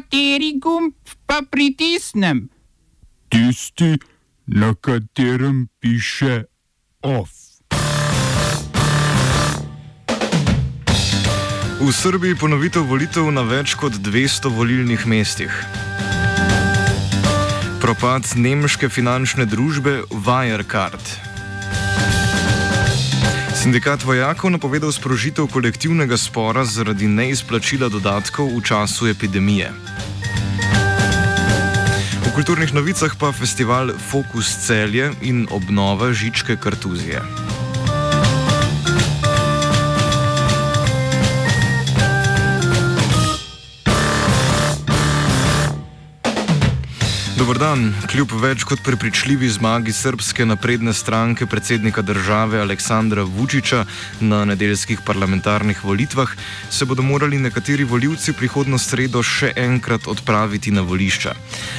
Kateri gumb pa pritisnem? Tisti, na katerem piše OF. V Srbiji ponovitev volitev na več kot 200 volilnih mestih. Propad nemške finančne družbe Wirecard. Sindikat vojakov napovedal sprožitev kolektivnega spora zaradi neizplačila dodatkov v času epidemije. V kulturnih novicah pa festival Fokus celje in obnova žičke kartuzije. Dobr dan. Kljub več kot prepričljivi zmagi srpske napredne stranke predsednika države Aleksandra Vučiča na nedeljskih parlamentarnih volitvah, se bodo morali nekateri voljivci prihodno sredo še enkrat odpraviti na volišča.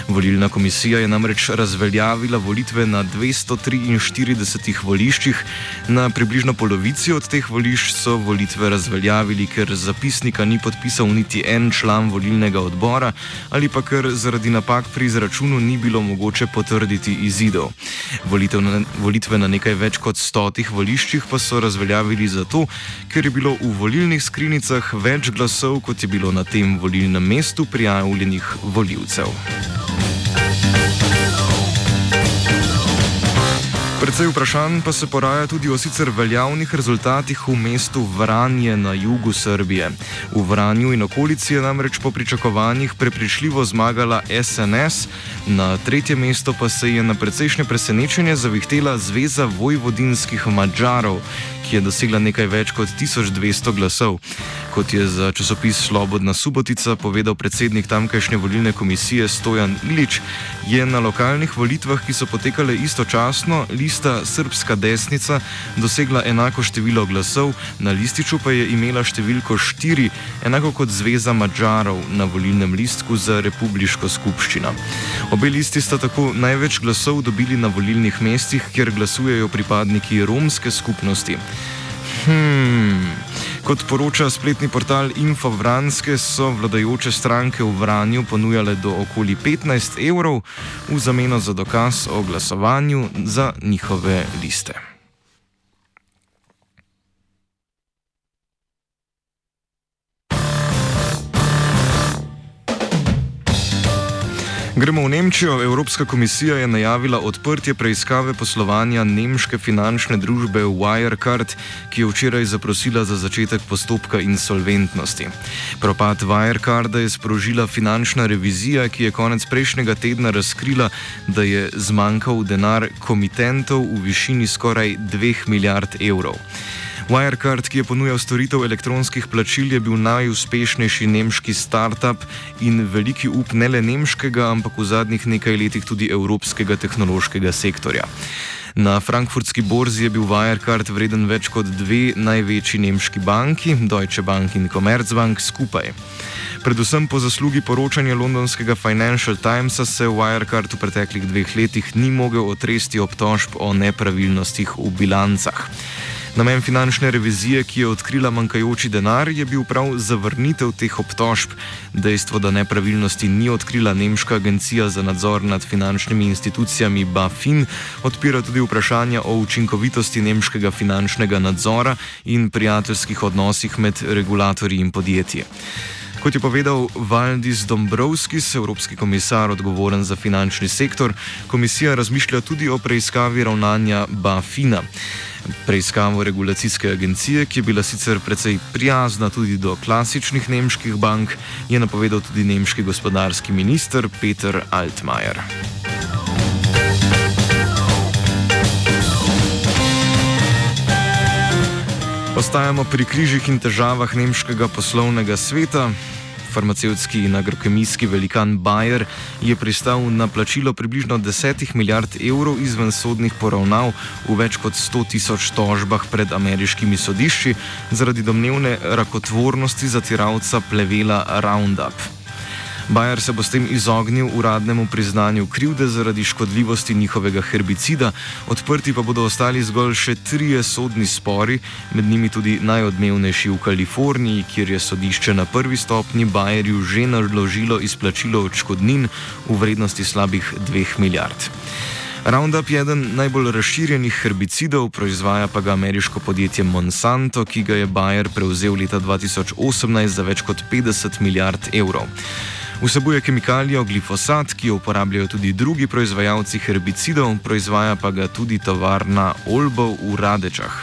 Volilna komisija je namreč razveljavila volitve na 243 voliščih, na približno polovici od teh volišč so volitve razveljavili, ker zapisnika ni podpisal niti en član volilnega odbora ali pa ker zaradi napak pri izračunu Kolumbnu ni bilo mogoče potrditi izidov. Na, volitve na nekaj več kot stotih voliščih pa so razveljavili zato, ker je bilo v volilnih skrinicah več glasov, kot je bilo na tem volilnem mestu prijavljenih voljivcev. Predvsej vprašanj pa se poraja tudi o sicer veljavnih rezultatih v mestu Vranje na jugu Srbije. V Vranju in okolici je namreč po pričakovanjih prepričljivo zmagala SNS, na tretje mesto pa se je na precejšnje presenečenje zavihtela Zveza vojvodinskih Mačarov, ki je dosegla nekaj več kot 1200 glasov. Kot je za časopis Slobodna Subotica povedal predsednik tamkajšnje volilne komisije Stojan Ilič, je na lokalnih volitvah, ki so potekale istočasno, lista Srpska desnica dosegla enako število glasov, na lističu pa je imela številko 4, enako kot Zveza Mačarov na volilnem listku za republiško skupščino. Obe listi sta tako največ glasov dobili na volilnih mestih, kjer glasujejo pripadniki romske skupnosti. Hmm. Kot poroča spletni portal Infovranske, so vladajoče stranke v Vranju ponujale do okoli 15 evrov v zameno za dokaz o glasovanju za njihove liste. Gremo v Nemčijo. Evropska komisija je najavila odprtje preiskave poslovanja nemške finančne družbe Wirecard, ki je včeraj zaprosila za začetek postopka insolventnosti. Propad Wirecarda je sprožila finančna revizija, ki je konec prejšnjega tedna razkrila, da je zmanjkal denar komitentov v višini skoraj 2 milijard evrov. Wirecard, ki je ponujal storitev elektronskih plačil, je bil najuspešnejši nemški startup in veliki up ne le nemškega, ampak v zadnjih nekaj letih tudi evropskega tehnološkega sektorja. Na frankfurtski borzi je bil Wirecard vreden več kot dve največji nemški banki, Deutsche Bank in Commerzbank skupaj. Predvsem po zaslugi poročanja londonskega Financial Timesa se Wirecard v preteklih dveh letih ni mogel otresti obtožb o nepravilnostih v bilancah. Namen finančne revizije, ki je odkrila manjkajoči denar, je bil prav zavrnitev teh obtožb. Dejstvo, da nepravilnosti ni odkrila Nemška agencija za nadzor nad finančnimi institucijami BaFin, odpira tudi vprašanja o učinkovitosti nemškega finančnega nadzora in prijateljskih odnosih med regulatorji in podjetji. Kot je povedal Valdis Dombrovskis, evropski komisar odgovoren za finančni sektor, komisija razmišlja tudi o preiskavi ravnanja BaFina. Preiskavo regulacijske agencije, ki je bila sicer precej prijazna tudi do klasičnih nemških bank, je napovedal tudi nemški gospodarski minister Peter Altmaier. Ostajamo pri križih in težavah nemškega poslovnega sveta. Farmacevtski in agrokemijski velikan Bayer je pristal na plačilo približno 10 milijard evrov izven sodnih poravnav v več kot 100 tisoč tožbah pred ameriškimi sodišči zaradi domnevne rakotvornosti zatiralca plevela Roundup. Bayer se bo s tem izognil uradnemu priznanju krivde zaradi škodljivosti njihovega herbicida, odprti pa bodo ostali zgolj še trije sodni spori, med njimi tudi najodmevnejši v Kaliforniji, kjer je sodišče na prvi stopni Bayerju že naložilo izplačilo odškodnin v vrednosti slabih 2 milijard. Roundup je eden najbolj razširjenih herbicidov, proizvaja pa ga ameriško podjetje Monsanto, ki ga je Bayer prevzel leta 2018 za več kot 50 milijard evrov. Vsebuje kemikalijo glifosat, ki jo uporabljajo tudi drugi proizvajalci herbicidov, proizvaja pa ga tudi tovarna Olbo v Radečah.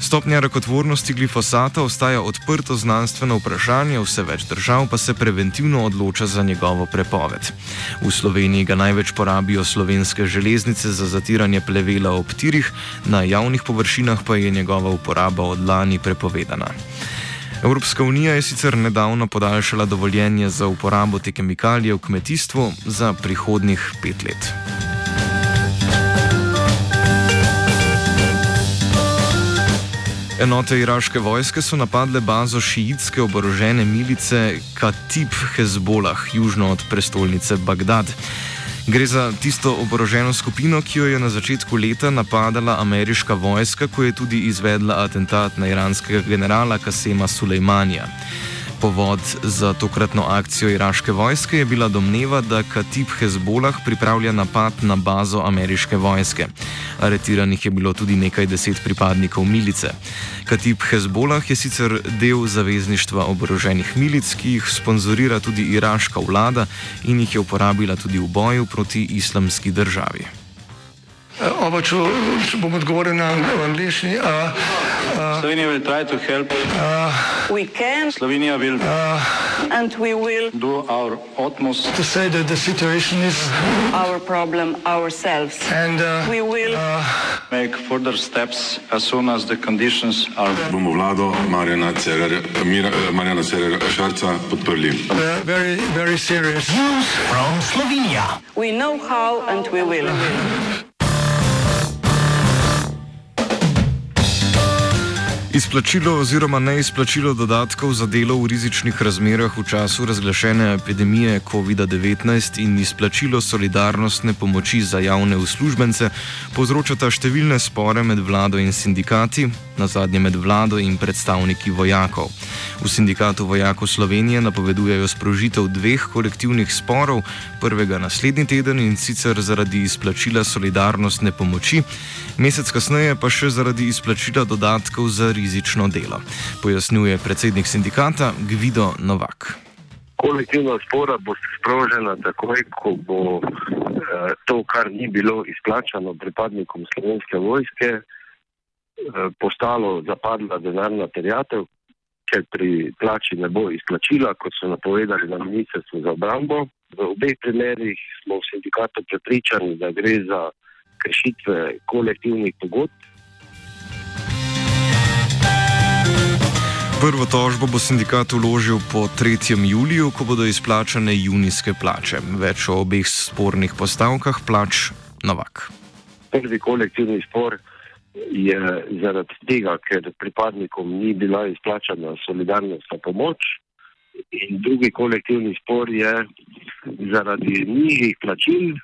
Stopnja rakotvornosti glifosata ostaja odprto znanstveno vprašanje, vse več držav pa se preventivno odloča za njegovo prepoved. V Sloveniji ga največ porabijo slovenske železnice za zatiranje plevela ob tirih, na javnih površinah pa je njegova uporaba od lani prepovedana. Evropska unija je sicer nedavno podaljšala dovoljenje za uporabo te kemikalije v kmetijstvu za prihodnih pet let. Enote iraške vojske so napadle bazo šiitske oborožene milice Katib Hezbolah, južno od prestolnice Bagdad. Gre za tisto oboroženo skupino, ki jo je na začetku leta napadala ameriška vojska, ko je tudi izvedla atentat na iranskega generala Kasema Sulejmanja. Povod za tokratno akcijo iraške vojske je bila domneva, da Katib Hezbolah pripravlja napad na bazo ameriške vojske. Aretiranih je bilo tudi nekaj deset pripadnikov milice. Katib Hezbolah je sicer del zavezništva oboroženih milic, ki jih sponzorira tudi iraška vlada in jih je uporabila tudi v boju proti islamski državi. Oba, če, če bom odgovoril na angliški. Uh, uh, Slovenija bo poskušala pomagati. Slovenija bo naredila naš utmost, da bo rekla, da je situacija naš problem, ourselves. In bomo naredili nadaljnje korake, as soon as the conditions are. Bomo vlado Marjana Cererera Šarca podprli. Zelo, zelo resno. Slovenija. We know how and we will. Izplačilo oziroma neizplačilo dodatkov za delo v rizičnih razmerah v času razglašene epidemije COVID-19 in izplačilo solidarnostne pomoči za javne uslužbence povzročata številne spore med vlado in sindikati, na zadnje med vlado in predstavniki vojakov. V sindikatu vojakov Slovenije napovedujejo sprožitev dveh kolektivnih sporov, prvega naslednji teden in sicer zaradi izplačila solidarnostne pomoči, mesec kasneje pa še zaradi izplačila dodatkov za rizično delo, pojasnjuje predsednik sindikata Gvido Novak. Kolektivna spora bo sprožena takoj, ko bo eh, to, kar ni bilo izplačano pripadnikom slovenske vojske, eh, postalo zapadla denarna terjatev, ker pri plači ne bo izplačila, kot so napovedali na ministrstvu za obrambo. V obeh primerih smo v sindikatu prepričani, da gre za kršitve kolektivnih pogodb. Prvo tožbo bo sindikat uložil po 3. juliju, ko bodo izplačane junijske plače. Več o obeh spornih postavkah plač Novak. Prvi kolektivni spor je zaradi tega, ker pripadnikom ni bila izplačana solidarnostna pomoč, in drugi kolektivni spor je zaradi nižjih plačil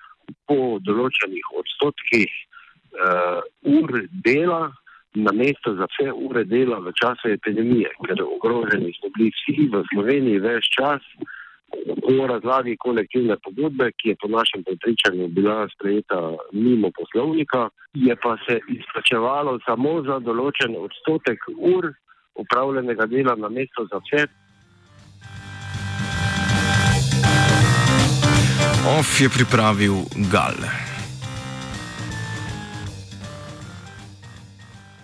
po določenih odstotkih uh, ur dela, na mesto za vse ure dela v času epidemije, ker ogroženi smo bili vsi v Sloveniji več čas po razlagi kolektivne pogodbe, ki je po našem prepričanju bila sprejeta mimo poslovnika, je pa se izplačevalo samo za določen odstotek ur upravljenega dela na mesto za vse. OF je pripravil Gal.